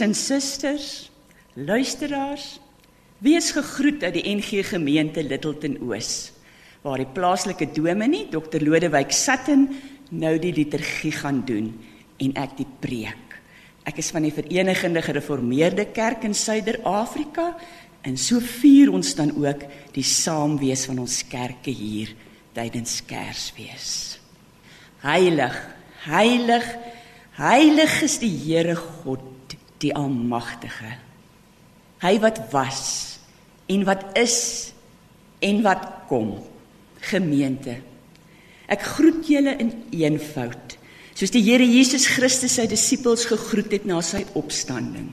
Broers en susters, luisteraars, wees gegroet uit die NG Gemeente Littleton Oos, waar die plaaslike dominee, Dr. Lodewyk Sutton, nou die liturgie gaan doen en ek die preek. Ek is van die Verenigde Gereformeerde Kerk in Suider-Afrika en so vier ons dan ook die saamwees van ons kerke hier tydens Kersfees. Heilig, heilig, heilig is die Here God die Almagtige. Hy wat was en wat is en wat kom. Gemeente. Ek groet julle in eenvoud, soos die Here Jesus Christus sy disippels gegroet het na sy opstanding.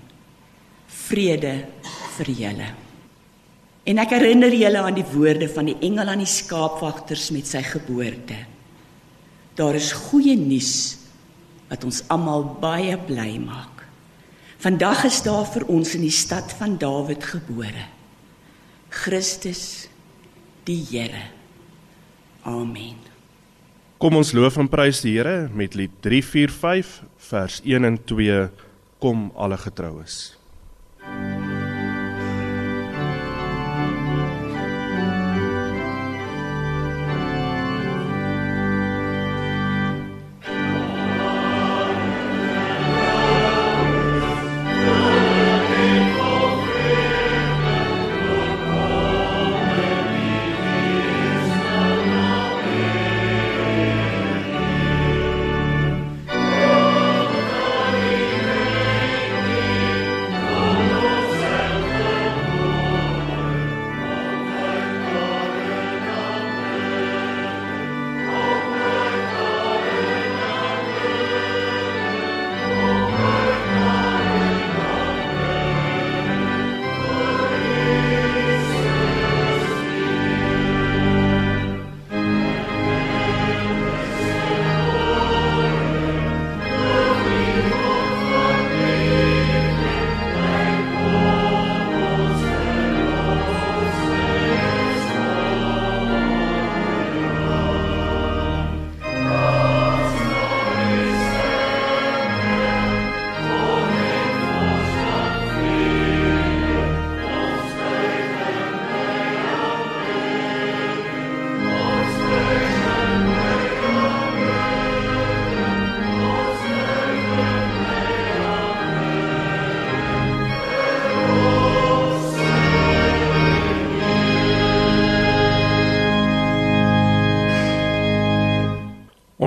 Vrede vir julle. En ek herinner julle aan die woorde van die engel aan die skaapwagters met sy geboorte. Daar is goeie nuus wat ons almal baie bly maak. Vandag is daar vir ons in die stad van Dawid gebore. Christus die Here. Amen. Kom ons loof en prys die Here met lied 345 vers 1 en 2 kom alle getroues.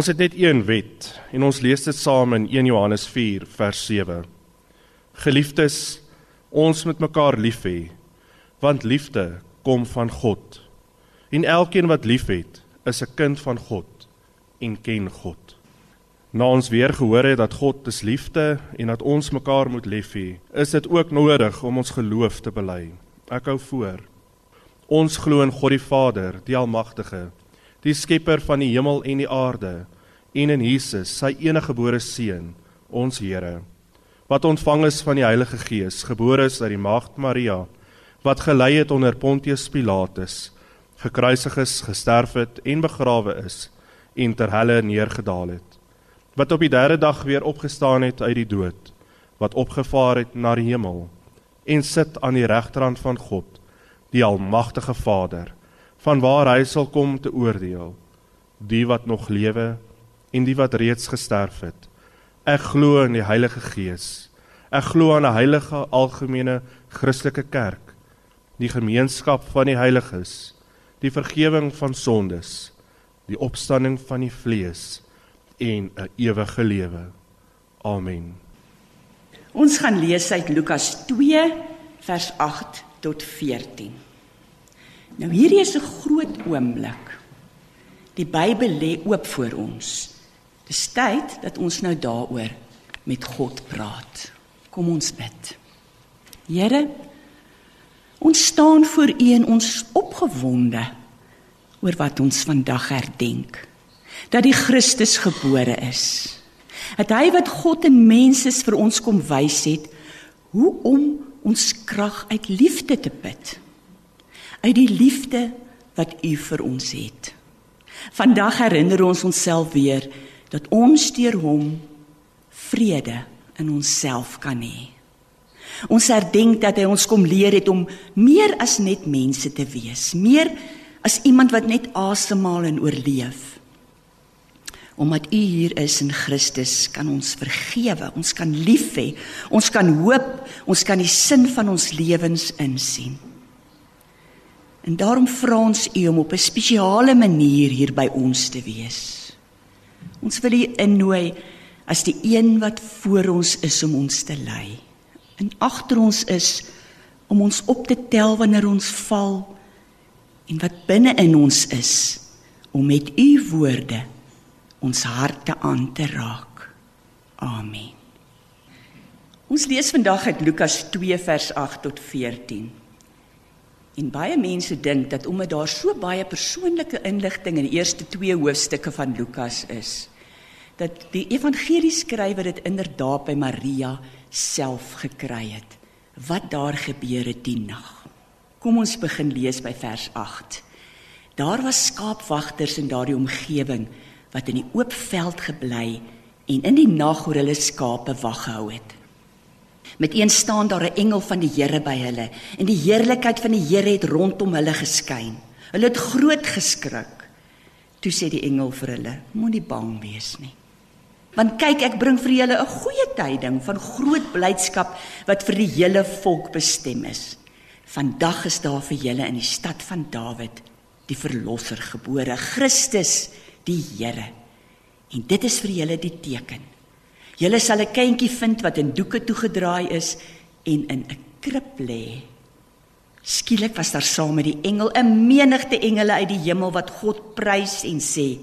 Ons het net een wet en ons lees dit saam in 1 Johannes 4 vers 7. Geliefdes, ons moet mekaar lief hê, want liefde kom van God. En elkeen wat liefhet, is 'n kind van God en ken God. Na ons weer gehoor het dat God is liefde en dat ons mekaar moet lief hê, is dit ook nodig om ons geloof te bely. Ek hou voor. Ons glo in God die Vader, die Almagtige, die skepper van die hemel en die aarde, en in Jesus, sy eniggebore seun, ons Here, wat ontvang is van die Heilige Gees, gebore is uit die Maagd Maria, wat gelei het onder Pontius Pilatus, gekruisig is, gesterf het en begrawe is en ter helle neergedaal het, wat op die derde dag weer opgestaan het uit die dood, wat opgevaar het na die hemel en sit aan die regterhand van God, die almagtige Vader, van waar hy sal kom te oordeel die wat nog lewe en die wat reeds gesterf het. Ek glo in die Heilige Gees. Ek glo aan 'n heilige algemene Christelike kerk, die gemeenskap van die heiliges, die vergifnis van sondes, die opstanding van die vlees en 'n ewige lewe. Amen. Ons gaan lees uit Lukas 2 vers 8 tot 14. Nou hierdie is 'n groot oomblik. Die Bybel lê oop voor ons. Dis tyd dat ons nou daaroor met God praat. Kom ons bid. Here, ons staan voor U en ons opgewonde oor wat ons vandag herdenk. Dat die Christus gebore is. Dat hy wat God en mens is vir ons kom wys het hoe om ons krag uit liefde te put uit die liefde wat U vir ons het. Vandag herinner ons onsself weer dat ons deur hom vrede in onsself kan hê. Ons herdenk dat hy ons kom leer het om meer as net mense te wees, meer as iemand wat net asemhaal en oorleef. Omdat U hier is in Christus, kan ons vergewe, ons kan lief hê, ons kan hoop, ons kan die sin van ons lewens insien. En daarom vra ons U om op 'n spesiale manier hier by ons te wees. Ons wil U innooi as die een wat voor ons is om ons te lei. En agter ons is om ons op te tel wanneer ons val en wat binne in ons is om met U woorde ons harte aan te raak. Amen. Ons lees vandag uit Lukas 2 vers 8 tot 14. En baie mense dink dat omdat daar so baie persoonlike inligting in die eerste 2 hoofstukke van Lukas is, dat die evangelieskrywer dit inderdaad by Maria self gekry het. Wat daar gebeur het die nag. Kom ons begin lees by vers 8. Daar was skaapwagters in daardie omgewing wat in die oop veld gebly en in die nag oor hulle skape wag gehou het. Met een staan daar 'n engel van die Here by hulle en die heerlikheid van die Here het rondom hulle geskyn. Hulle het groot geskrik. Toe sê die engel vir hulle: Moenie bang wees nie. Want kyk, ek bring vir julle 'n goeie tyding van groot blydskap wat vir die hele volk bestem is. Vandag is daar vir julle in die stad van Dawid die verlosser gebore, Christus die Here. En dit is vir julle die teken. Julle sal 'n kindjie vind wat in doeke toegedraai is en in 'n krib lê. Skielik was daar saam met die engel 'n menigte engele uit die hemel wat God prys en sê: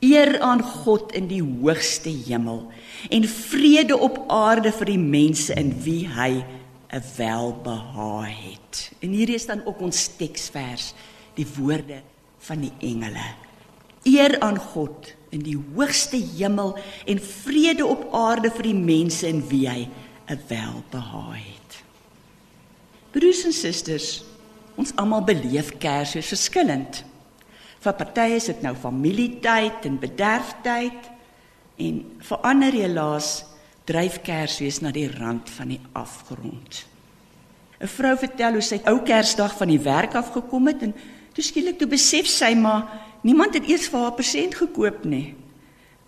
Eer aan God in die hoogste hemel en vrede op aarde vir die mense in wie hy 'n welbehae het. En hier is dan ook ons teksvers, die woorde van die engele. Eer aan God in die hoogste hemel en vrede op aarde vir die mense in wie hy 'n welbehae het. Broers en susters, ons almal beleef Kersfees verskillend. Vir party is dit nou familietyd en bederftyd en vir ander helaas dryf Kersfees na die rand van die afgrond. 'n Vrou vertel hoe sy ou Kersdag van die werk af gekom het en toe skielik toe besef sy maar Niemand het eers vir haar persent gekoop nie.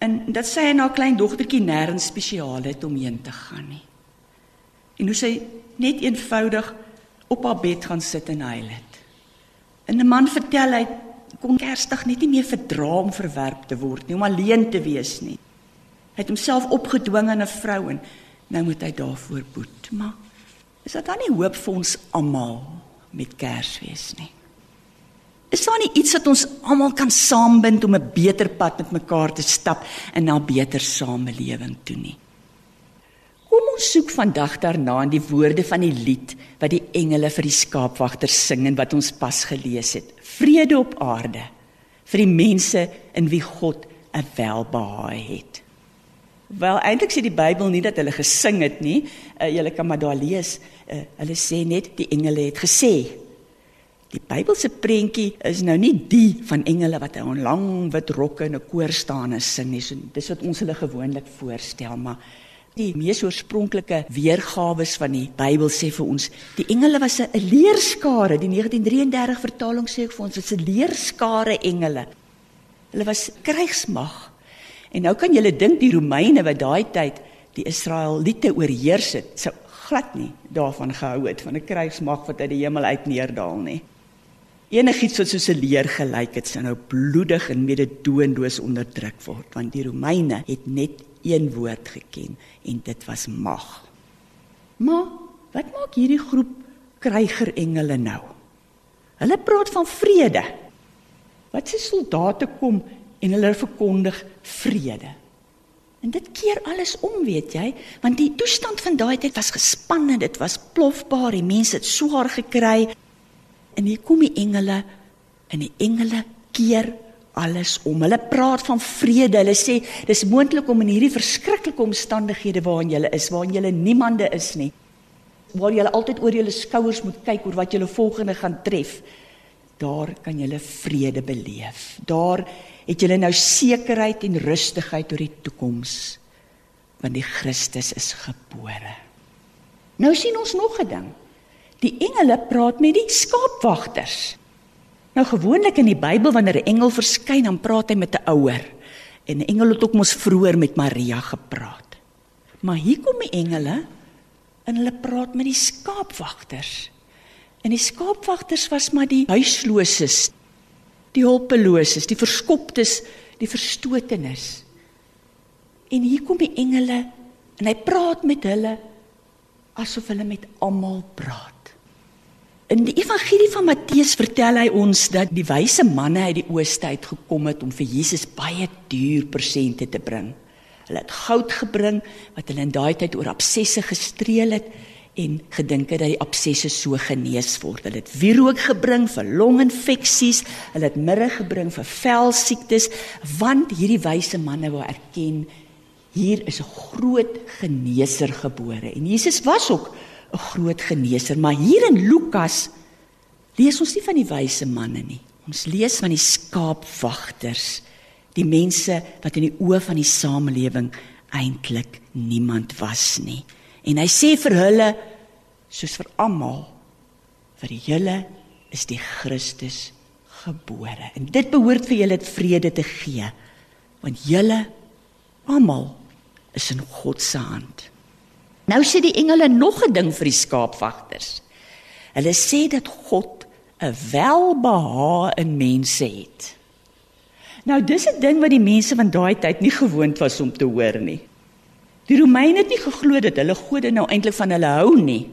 En dat sy en haar klein dogtertjie nêrens spesiaal het om heen te gaan nie. En hoe sy net eenvoudig op haar bed gaan sit en huil het. En 'n man vertel hy kon Kersdag net nie meer verdra om verwerp te word nie, om alleen te wees nie. Hy het homself opgedwing aan 'n vrou en nou moet hy daarvoor boet. Maar is dit dan nie hoop vir ons almal met Kersfees nie? Is daar nie iets wat ons almal kan saambind om 'n beter pad met mekaar te stap en na beter samelewing toe nie? Kom ons soek vandag daarna in die woorde van die lied wat die engele vir die skaapwagters sing en wat ons pas gelees het. Vrede op aarde vir die mense in wie God 'n welbehae het. Wel eintlik sê die Bybel nie dat hulle gesing het nie. Uh, julle kan maar daar lees. Uh, hulle sê net die engele het gesê Die Bybelse prentjie is nou nie die van engele wat in lang wit rokke in 'n koor staan en sing nie. So dis wat ons hulle gewoonlik voorstel, maar die mees oorspronklike weergawe van die Bybel sê vir ons, die engele was 'n leerskare. Die 1933 vertaling sê vir ons, dit is 'n leerskare engele. Hulle was krygsmag. En nou kan jy dink die Romeine wat daai tyd die Israeliete oorheers het, sou glad nie daarvan gehou het van 'n krygsmag wat uit die hemel uit neerdal nie. Enigiets wat soos 'n leer gelyk het, sou nou bloedig en mededoenloos onderdruk word, want die Romeine het net een woord geken en dit was mag. Maar wat maak hierdie groep krygerengele nou? Hulle praat van vrede. Wat se soldate kom en hulle verkondig vrede. En dit keer alles om, weet jy, want die toestand van daai tyd was gespanne, dit was plofbaar, die mense het swaar gekry, En hier kom die engele en die engele keer alles om. Hulle praat van vrede. Hulle sê dis moontlik om in hierdie verskriklike omstandighede waarin jy is, waarin jy niemande is nie, waar jy altyd oor jou skouers moet kyk oor wat jy volgende gaan tref. Daar kan jy vrede beleef. Daar het jy nou sekerheid en rustigheid oor die toekoms. want die Christus is gebore. Nou sien ons nog 'n ding. Die engele praat met die skaapwagters. Nou gewoonlik in die Bybel wanneer 'n engel verskyn, dan praat hy met 'n ouer. En 'n engel het ook mos vroeër met Maria gepraat. Maar hier kom die engele en hulle praat met die skaapwagters. En die skaapwagters was maar die huisloses, die hulpeloses, die verskoptes, die verstotenes. En hier kom die engele en hy praat met hulle asof hulle met almal praat. In die evangelie van Matteus vertel hy ons dat die wyse manne uit die ooste uit gekom het om vir Jesus baie duur persente te bring. Hulle het goud gebring wat hulle in daai tyd oor absesse gestreel het en gedink het dat die absesse so genees word. Hulle het wierook gebring vir longinfeksies, hulle het mirre gebring vir velsiektes, want hierdie wyse manne wou erken hier is 'n groot geneeser gebore. En Jesus was ook 'n groot geneeser, maar hier in Lukas lees ons nie van die wyse manne nie. Ons lees van die skaapwagters, die mense wat in die oë van die samelewing eintlik niemand was nie. En hy sê vir hulle soos vir almal vir julle is die Christus gebore. En dit behoort vir julle vrede te gee want julle almal is in God se hand. Nou sê die engele nog 'n ding vir die skaapwagters. Hulle sê dat God 'n welbehae in mense het. Nou dis 'n ding wat die mense van daai tyd nie gewoond was om te hoor nie. Die Romeine het nie geglo dat hulle gode nou eintlik van hulle hou nie.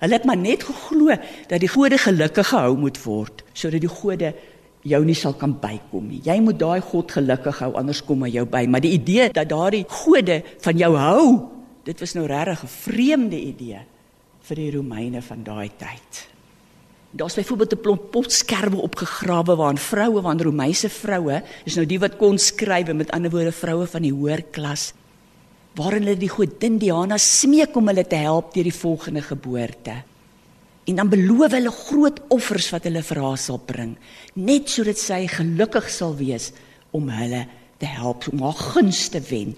Hulle het maar net geglo dat die gode gelukkig gehou moet word sodat die gode jou nie sal kan bykom nie. Jy moet daai God gelukkig hou anders kom hy jou by, maar die idee dat daardie gode van jou hou dit was nou regtig 'n vreemde idee vir die Romeine van daai tyd. Daar's byvoorbeeld 'n plomp potskerwe opgegrawe waarin vroue van Romeinse vroue, is nou die wat kon skryf met ander woorde vroue van die hoër klas, waarin hulle die godin Diana smeek om hulle te help deur die volgende geboorte. En dan beloof hulle groot offers wat hulle vir haar sal bring, net sodat sy gelukkig sal wees om hulle te help om haar gunste te wen.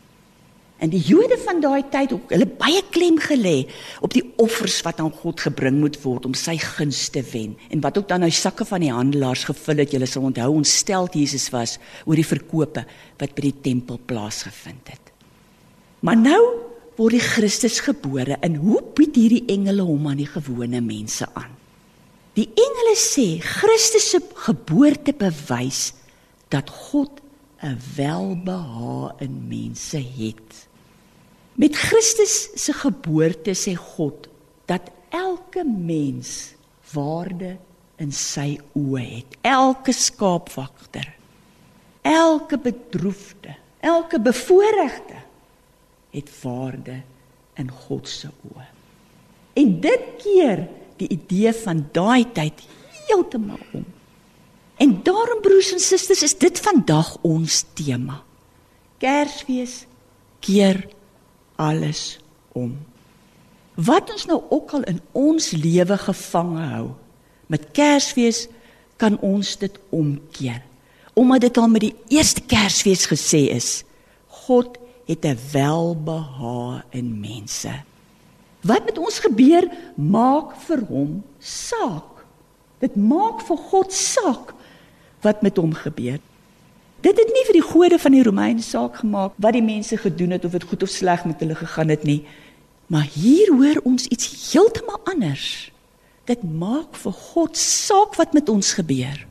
En die Jode van daai tyd ook, hulle baie klem gelê op die offers wat aan God gebring moet word om sy guns te wen. En wat ook dan nou sakke van die handelaars gevul het, julle sal onthou ons stel Jesus was oor die verkope wat by die tempel plaasgevind het. Maar nou word die Christus gebore en hoe bied hierdie engele hom aan die gewone mense aan? Die engele sê Christus se geboorte bewys dat God 'n welbehae in mense het. Met Christus se geboorte sê God dat elke mens waarde in sy oë het. Elke skaapwagter, elke bedroefde, elke bevoorregte het waarde in God se oë. En dit keer die idee van daai tyd heeltemal om. En daarom broers en susters is dit vandag ons tema. Kersfees keer alles om. Wat ons nou ook al in ons lewe gevange hou, met Kersfees kan ons dit omkeer. Omdat dit al met die eerste Kersfees gesê is, God het 'n welbehae in mense. Wat met ons gebeur, maak vir hom saak. Dit maak vir God saak wat met hom gebeur. Dit het nie vir die gode van die Romeine saak gemaak wat die mense gedoen het of dit goed of sleg met hulle gegaan het nie. Maar hier hoor ons iets heeltemal anders. Dit maak vir God saak wat met ons gebeur.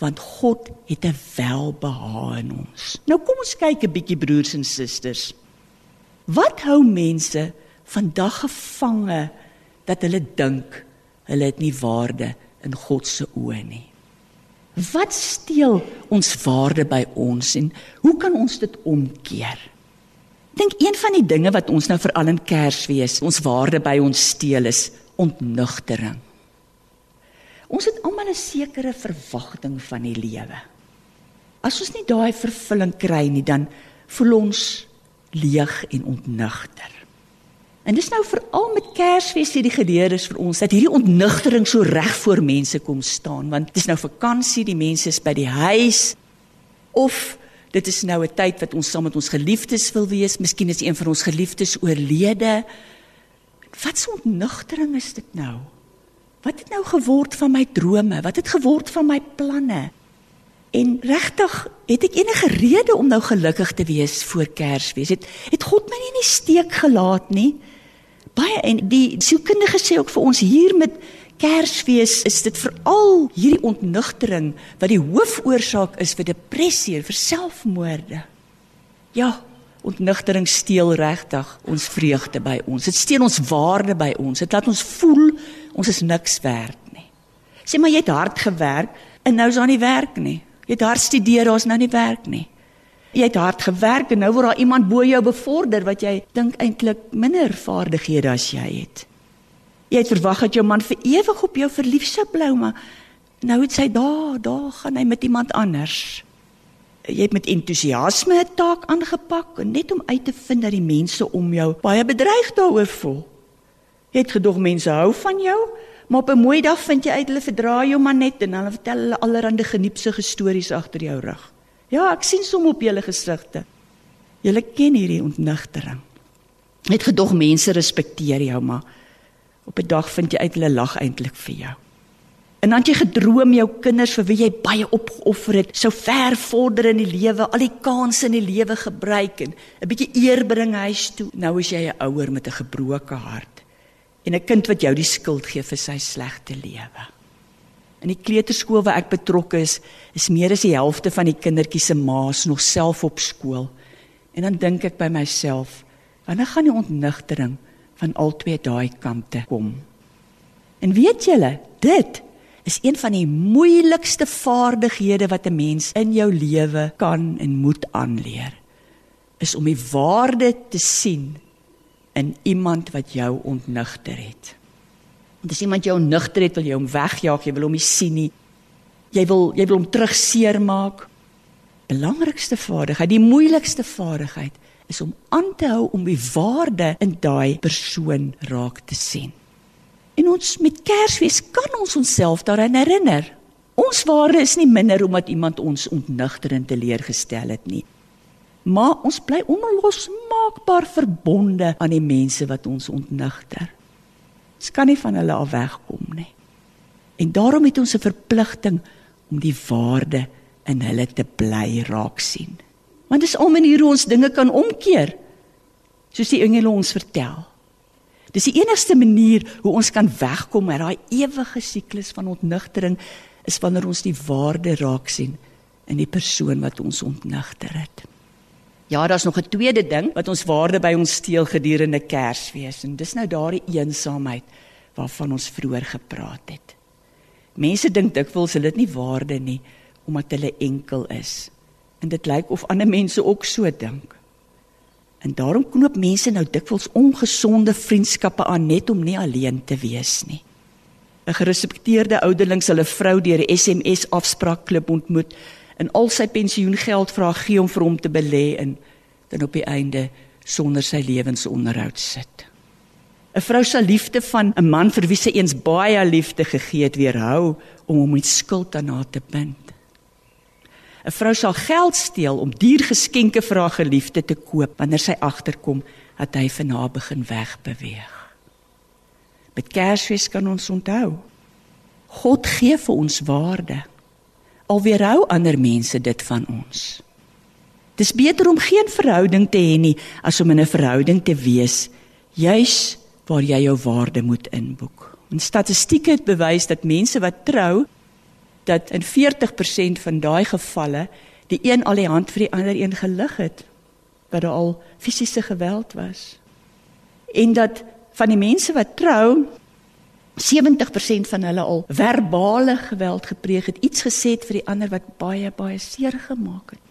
Want God het 'n welbehae in ons. Nou kom ons kyk 'n bietjie broers en susters. Wat hou mense vandag gevange dat hulle dink hulle het nie waarde in God se oë nie? Wat steel ons waarde by ons en hoe kan ons dit omkeer? Dink een van die dinge wat ons nou veral in Kersfees ons waarde by ons steel is ontnugtering. Ons het almal 'n sekere verwagting van die lewe. As ons nie daai vervulling kry nie, dan voel ons leeg en ontnugter. En dis nou veral met Kersfees sê die geleerdes vir ons dat hierdie ontnugtering so reg voor mense kom staan want dis nou vakansie, die mense is by die huis of Dit is nou 'n tyd wat ons saam met ons geliefdes wil wees. Miskien is een van ons geliefdes oorlede. Wat 'n ontnugtering is dit nou? Wat het nou geword van my drome? Wat het geword van my planne? En regtig, het ek enige rede om nou gelukkig te wees voor Kersfees? Het het God my nie in die steek gelaat nie? Baie en die sielkundige sê ook vir ons hier met Kersfees is dit veral hierdie ontnugtering wat die hoofoorsaak is vir depressie en vir selfmoorde. Ja, ontnugtering steel regtig ons vreugde by ons. Dit steel ons waarde by ons. Dit laat ons voel ons is niks werd nie. Sê maar jy het hard gewerk en nou is daar nie werk nie. Jy het hard studeer, daar's nou nie werk nie. Jy het hard gewerk en nou word daar iemand bo jou bevorder wat jy dink eintlik minder vaardighede as jy het. Jy het verwag dat jou man vir ewig op jou verlief sou bly, maar nou het sy daar, daar gaan hy met iemand anders. Jy het met entoesiasme 'n taak aangepak net om uit te vind dat die mense om jou baie bedreig daaroor voel. Jy het gedog mense hou van jou, Maar op 'n mooi dag vind jy uit hulle verdra jou maar net en hulle vertel hulle allerlei geniepsige stories agter jou rug. Ja, ek sien som op julle gesigte. Julle ken hierdie ontnigtering. Net gedog mense respekteer jou, maar op 'n dag vind jy uit hulle lag eintlik vir jou. En dan jy gedroom jou kinders vir wie jy baie opgeoffer het, sou ver vorder in die lewe, al die kansse in die lewe gebruik en 'n bietjie eer bring huis toe. Nou is jy 'n ouer met 'n gebroke hart en 'n kind wat jou die skuld gee vir sy slegte lewe. In die kleuterskool waar ek betrokke is, is meer as die helfte van die kindertjies se ma's nog self op skool. En dan dink ek by myself, wanneer gaan die ontnigtering van al twee daai kante kom? En weet julle, dit is een van die moeilikste vaardighede wat 'n mens in jou lewe kan en moet aanleer. Is om die waarde te sien in iemand wat jou ontnigter het. Want as iemand jou ontnigter het, wil jy hom wegjaag, jy wil hom nie sien nie. Jy wil jy wil hom terugseer maak. Belangrikste vaardigheid, die moeilikste vaardigheid is om aan te hou om die waarde in daai persoon raak te sien. En ons met Kersfees kan ons onsself daaraan herinner. Ons waarde is nie minder omdat iemand ons ontnigter en teleurgestel het nie maar ons bly onlosmaakbaar verbonde aan die mense wat ons ontnigter. Ons kan nie van hulle af wegkom nie. En daarom het ons 'n verpligting om die waarde in hulle te bly raak sien. Want dis al maniere hoe ons dinge kan omkeer. Soos die engele ons vertel. Dis die enigste manier hoe ons kan wegkom uit daai ewige siklus van ontnigtering is wanneer ons die waarde raak sien in die persoon wat ons ontnigter het. Ja, daar's nog 'n tweede ding wat ons waarde by ons steel gedurende Kersfees en dis nou daardie eensaamheid waarvan ons vroeër gepraat het. Mense dink dikwels hulle het nie waarde nie omdat hulle enkel is. En dit lyk of ander mense ook so dink. En daarom knoop mense nou dikwels ongesonde vriendskappe aan net om nie alleen te wees nie. 'n Gerespekteerde ouderling sal 'n vrou deur 'n SMS afspraakklub ontmoet en al sy pensioengeld vra gee om vir hom te belê in dan op die einde sonder sy lewensonderhoud sit. 'n Vrou sal liefde van 'n man vir wie sy eens baie liefde gegee het weerhou om hom met skuld aan haar te bind. 'n Vrou sal geld steel om duur geskenke vir haar geliefde te koop wanneer sy agterkom dat hy van haar begin wegbeweeg. Met Kersfees kan ons onthou God gee vir ons waarde alweer hou ander mense dit van ons. Dis beter om geen verhouding te hê nie as om in 'n verhouding te wees juis waar jy jou waarde moet inboek. En statistieke het bewys dat mense wat trou dat in 40% van daai gevalle die een al die hand vir die ander een gelig het wat daar al fisiese geweld was. En dat van die mense wat trou 70% van hulle al verbale geweld gepleeg het, iets gesê het vir die ander wat baie baie seer gemaak het.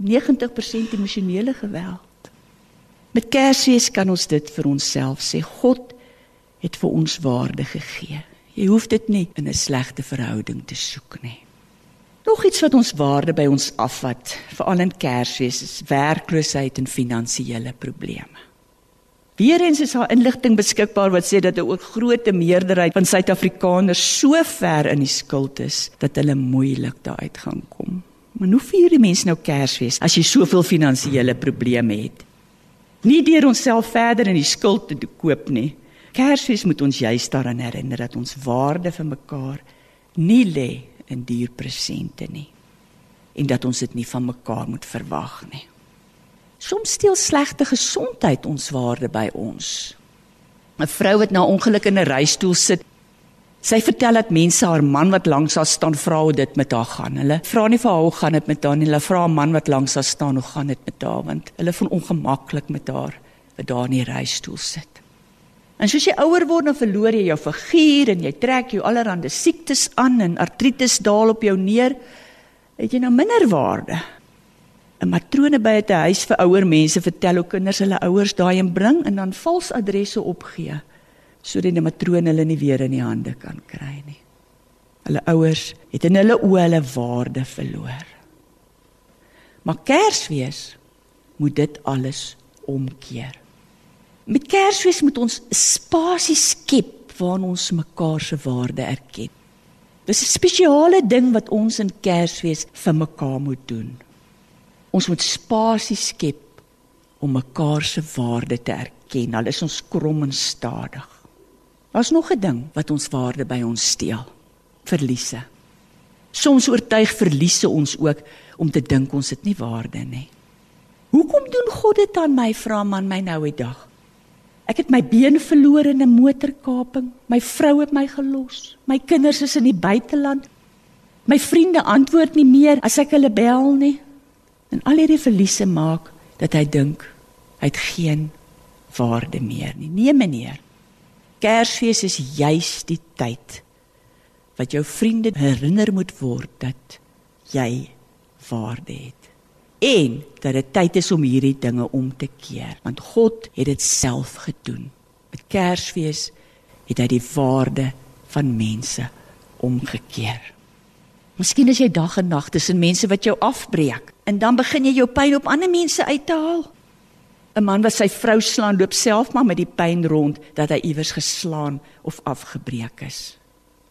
90% emosionele geweld. Met Kersfees kan ons dit vir onsself sê. God het vir ons waarde gegee. Jy hoef dit nie in 'n slegte verhouding te soek nie. Nog iets wat ons waarde by ons afvat, veral in Kersfees, is werkloosheid en finansiële probleme. Weerens is daar inligting beskikbaar wat sê dat 'n ook groot meerderheid van Suid-Afrikaners so ver in die skuld is dat hulle moeilik daaruit gaan kom. Maar hoe vier die mense nou Kersfees as jy soveel finansiële probleme het? Nie deur onsself verder in die skuld te koop nie. Kersfees moet ons juist daaraan herinner dat ons waarde vir mekaar nie lê in duur presente nie en dat ons dit nie van mekaar moet verwag nie. Soms steel slegte gesondheid ons waarde by ons. 'n Vrou wat na ongeluk in 'n reistool sit, sy vertel dat mense haar man wat langs haar staan vra hoe dit met haar gaan. Hulle vra nie vir haar hoe gaan dit met haar nie, hulle vra 'n man wat langs haar staan hoe gaan dit met haar want hulle voel ongemaklik met haar wat daar in die reistool sit. En soos jy ouer word, dan verloor jy jou figuur en jy trek jou allerlei siektes aan en artritis daal op jou neer het jy nou minder waarde. 'n Matrone by 'n huis vir ouer mense vertel hoe kinders hulle ouers daai en bring en dan vals adresse opgee sodat die matrone hulle nie weer in die hande kan kry nie. Hulle ouers het in hulle oë hulle waarde verloor. Maar Kersfees moet dit alles omkeer. Met Kersfees moet ons spasie skep waarin ons mekaar se waarde erken. Dis 'n spesiale ding wat ons in Kersfees vir mekaar moet doen. Ons moet spasie skep om mekaar se waarde te erken. Al is ons krom en stadig. Daar's nog 'n ding wat ons waarde by ons steel. Verliese. Soms oortuig verliese ons ook om te dink ons het nie waarde nie. Hoekom doen God dit aan my vra man my nou die dag? Ek het my been verloor in 'n motorkaping. My vrou het my gelos. My kinders is in die buiteland. My vriende antwoord nie meer as ek hulle bel nie. En al hierdie verliese maak dat hy dink hy het geen waarde meer nie. Nee meneer. Kersfees is juis die tyd wat jou vriende herinner moet word dat jy waarde het en dat dit tyd is om hierdie dinge om te keer want God het dit self gedoen met Kersfees het hy die waarde van mense omgekeer Miskien is jy dag en nag tussen mense wat jou afbreek en dan begin jy jou pyn op ander mense uit te haal 'n man wat sy vrou slaan loop self maar met die pyn rond dat hy iewers geslaan of afgebreek is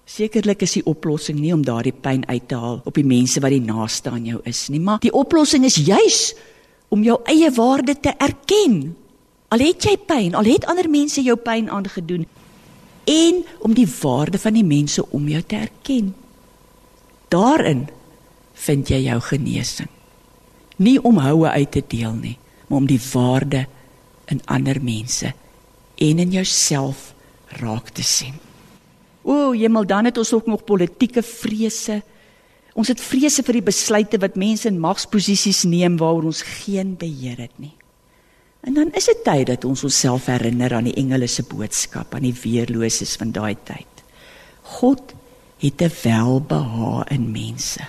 Sekerlik is die oplossing nie om daardie pyn uit te haal op die mense wat die naaste aan jou is nie, maar die oplossing is juis om jou eie waarde te erken. Al het jy pyn, al het ander mense jou pyn aangedoen, en om die waarde van die mense om jou te erken. Daarin vind jy jou genesing. Nie om houe uit te deel nie, maar om die waarde in ander mense en in jouself raak te sien. O, hemel, dan het ons ook nog politieke vrese. Ons het vrese vir die besluite wat mense in magsposisies neem waaroor ons geen beheer het nie. En dan is dit tyd dat ons onsself herinner aan die engele se boodskap aan die weerloses van daai tyd. God het 'n welbehae in mense.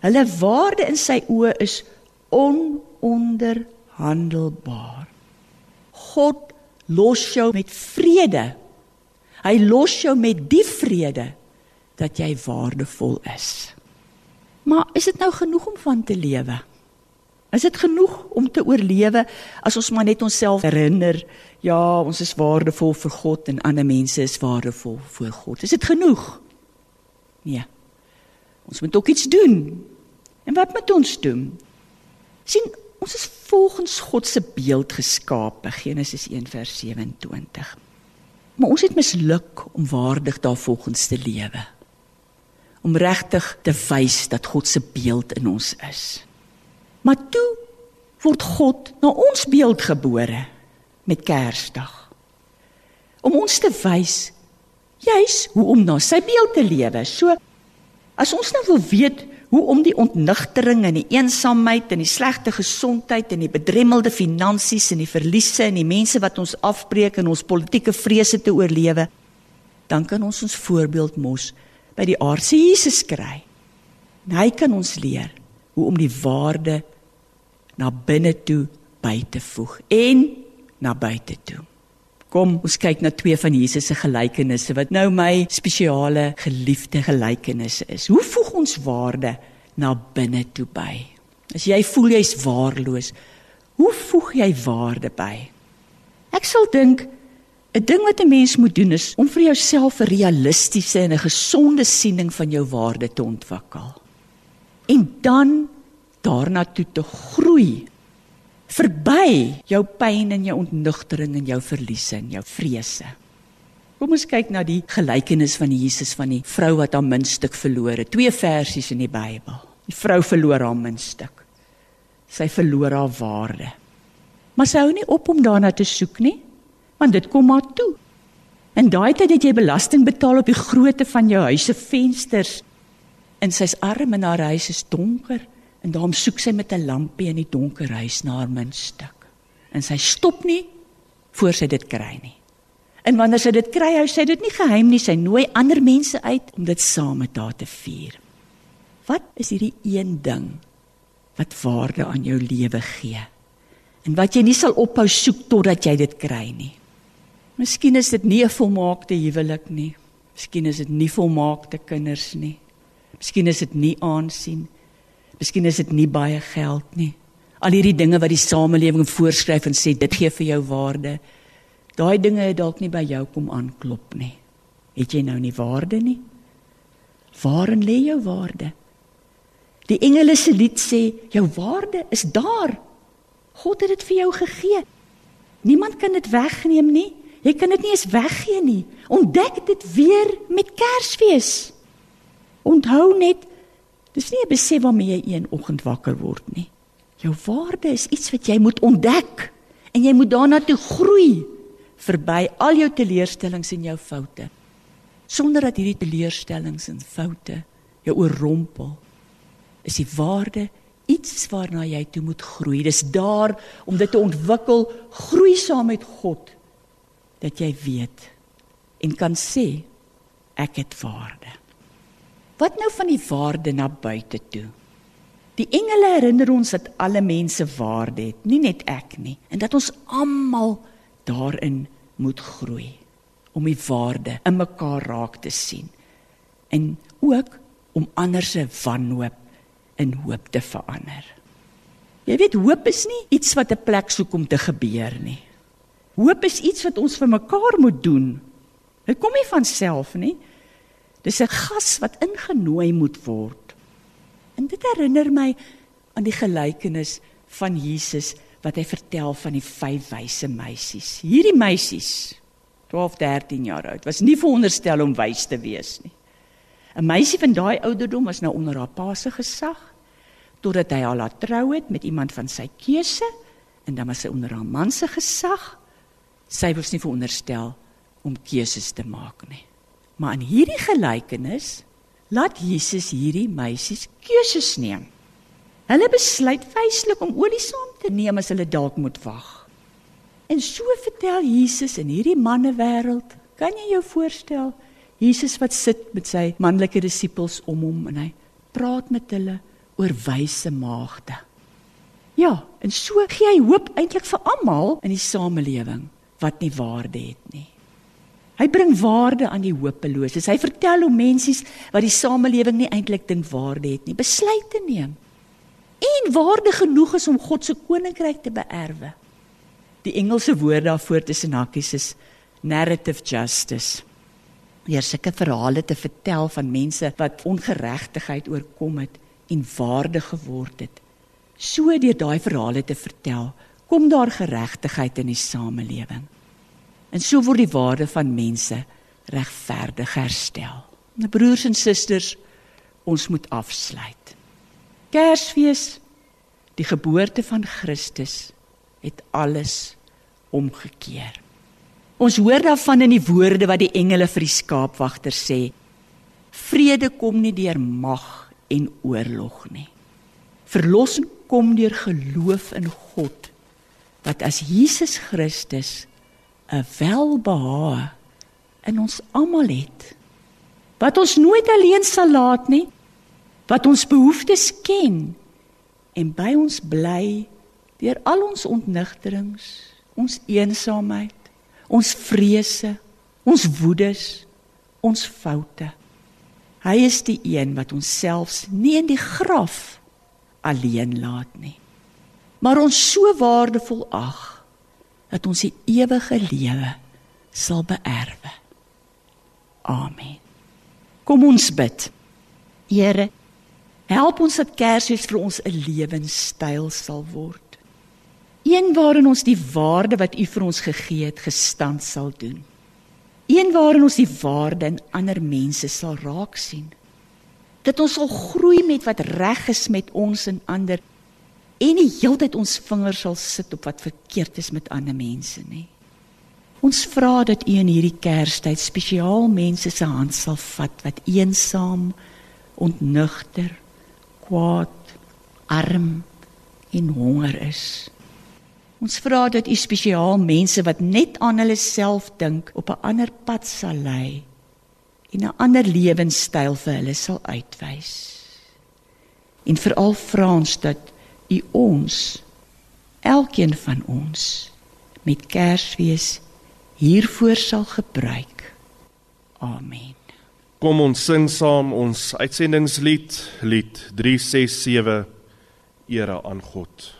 Hulle waarde in sy oë is ononderhandelbaar. God los jou met vrede Hy los jou met die vrede dat jy waardevol is. Maar is dit nou genoeg om van te lewe? Is dit genoeg om te oorlewe as ons maar net onsself herinner, ja, ons is waardevol vir God en ander mense is waardevol vir God. Is dit genoeg? Nee. Ons moet ook iets doen. En wat moet ons doen? sien ons is volgens God se beeld geskape Genesis 1:27 Maar ons het misluk om waardig daarvolgens te lewe. Om regtig te wys dat God se beeld in ons is. Maar toe word God na ons beeld gebore met Kersdag. Om ons te wys juis hoe om na sy beeld te lewe. So as ons nou wil weet hoe om die ontnigtering en die eensaamheid en die slegte gesondheid en die bedremmelde finansies en die verliese en die mense wat ons afbreek en ons politieke vrese te oorlewe, dan kan ons ons voorbeeld mos by die aardse Jesus kry. En hy kan ons leer hoe om die waarde na binne toe by te voeg en na buite toe. Kom, ons kyk na twee van Jesus se gelykenisse wat nou my spesiale geliefde gelykenisse is. Hoe voeg ons waarde na binne toe by? As jy voel jy's waardeloos, hoe voeg jy waarde by? Ek sal dink 'n ding wat 'n mens moet doen is om vir jouself 'n realistiese en 'n gesonde siening van jou waarde te ontwikkel. en dan daarna toe te groei verby jou pyn en jou ontnugtering en jou verliese en jou vrese. Kom ons kyk na die gelykenis van Jesus van die vrou wat haar muntstuk verloor het. Twee versies in die Bybel. Die vrou verloor haar muntstuk. Sy verloor haar waarde. Maar sy hou nie op om daarna te soek nie, want dit kom haar toe. En daai tyd het jy belasting betaal op die grootte van jou huis se vensters. En sy's arm en haar huis is donker en daarom soek sy met 'n lampie in die donker huis na haar muntstuk. En sy stop nie voor sy dit kry nie. En wanneer sy dit kry, hou sy dit nie geheim nie, sy nooi ander mense uit om dit saam met haar te vier. Wat is hierdie een ding wat waarde aan jou lewe gee? En wat jy nie sal ophou soek totdat jy dit kry nie. Miskien is dit nie 'n volmaakte huwelik nie. Miskien is dit nie volmaakte kinders nie. Miskien is dit nie aansien. Miskien is dit nie baie geld nie. Al hierdie dinge wat die samelewing voorskryf en sê dit gee vir jou waarde. Daai dinge het dalk nie by jou kom aanklop nie. Het jy nou nie waarde nie? Waarin lê jou waarde? Die engele se lied sê jou waarde is daar. God het dit vir jou gegee. Niemand kan dit wegneem nie. Jy kan dit nie eens weggee nie. Ontdek dit weer met Kersfees. Onthou net, dis nie 'n besef waarmee jy een oggend wakker word nie. Jou waarde is iets wat jy moet ontdek en jy moet daarna toe groei verby al jou teleurstellings en jou foute. Sonder dat hierdie teleurstellings en foute jou oorrompel, is die waarde iets waarna jy toe moet groei. Dis daar om dit te ontwikkel, groei saam met God dat jy weet en kan sê ek het waarde. Wat nou van die waarde na buite toe? Die engele herinner ons dat alle mense waarde het, nie net ek nie, en dat ons almal daarin moet groei om die waarde in mekaar raak te sien en ook om ander se wanhoop in hoop te verander. Jy weet hoop is nie iets wat 'n plek soek om te gebeur nie. Hoop is iets wat ons vir mekaar moet doen. Dit kom nie van self nie. Dis 'n gas wat ingenooi moet word. En dit herinner my aan die gelykenis van Jesus wat hy vertel van die vyf wyse meisies. Hierdie meisies, 12, 13 jaar oud, was nie veronderstel om wys te wees nie. 'n Meisie van daai ouderdom was nou onder haar pa se gesag totdat hy haar laat trou het met iemand van sy keuse en dan was sy onder haar man se gesag sy was nie veronderstel om keuses te maak nie. Maar in hierdie gelykenis laat Jesus hierdie meisies keuses neem. Hulle besluit feeslik om olie saam te neem as hulle dalk moet wag. En so vertel Jesus in hierdie mannewêreld, kan jy jou voorstel, Jesus wat sit met sy manlike disippels om hom en hy praat met hulle oor wyse maagde. Ja, en so gee hy hoop eintlik vir almal in die samelewing wat nie waarde het nie. Hy bring waarde aan die hopeloses. Hy vertel hoe mensies wat die samelewing nie eintlik dink waarde het nie, besluite neem. En waarde genoeg is om God se koninkryk te beerwe. Die Engelse woord daarvoor tussen hakkies is narrative justice. Hier sulke verhale te vertel van mense wat ongeregtigheid oorkom het en waarde geword het. So deur daai verhale te vertel, kom daar geregtigheid in die samelewing. En so word die waarde van mense regverdig herstel. Nou broers en susters, ons moet afsluit. Kersfees, die geboorte van Christus het alles omgekeer. Ons hoor daarvan in die woorde wat die engele vir die skaapwagter sê. Vrede kom nie deur mag en oorlog nie. Verlossing kom deur geloof in God wat as Jesus Christus 'n welbehae in ons almal het. Wat ons nooit alleen sal laat nie. Wat ons behoeftes ken en by ons bly deur al ons ontnigterings, ons eensaamheid, ons vrese, ons woedes, ons foute. Hy is die een wat ons selfs nie in die graf alleen laat nie. Maar ons so waardevol ag dat ons die ewige lewe sal beerwe. Amen. Kom ons bid. Here, Help ons dat Kersfees vir ons 'n lewenstyl sal word. Een waarin ons die waarde wat U vir ons gegee het gestand sal doen. Een waarin ons die waarde in ander mense sal raak sien. Dat ons sal groei met wat reg is met ons en ander en nie heeltyd ons vingers sal sit op wat verkeerd is met ander mense nie. Ons vra dat U in hierdie Kerstyd spesiaal mense se hand sal vat wat eensaam, ontnugter, kwaad, arm en honger is. Ons vra dat U spesiaal mense wat net aan hulle self dink op 'n ander pad sal lei en 'n ander lewenstyl vir hulle sal uitwys. En veral vra ons dat U ons elkeen van ons met Kersfees hiervoor sal gebruik. Amen. Kom ons sing saam ons uitsendingslied, lied 367 Ere aan God.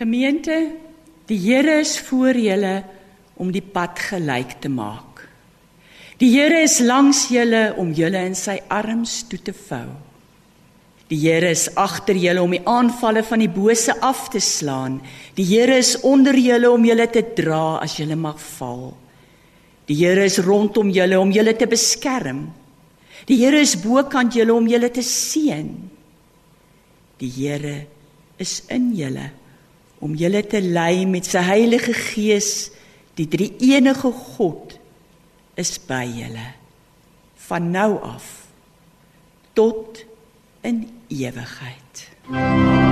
Gemeente, die Here is voor julle om die pad gelyk te maak. Die Here is langs julle om julle in sy arms toe te vou. Die Here is agter julle om die aanvalle van die bose af te slaan. Die Here is onder julle om julle te dra as julle mag val. Die Here is rondom julle om julle te beskerm. Die Here is bokant julle om julle te seën. Die Here is in julle om julle te lei met sy Heilige Gees, die drie enige God is by julle van nou af tot in ewigheid. Amen.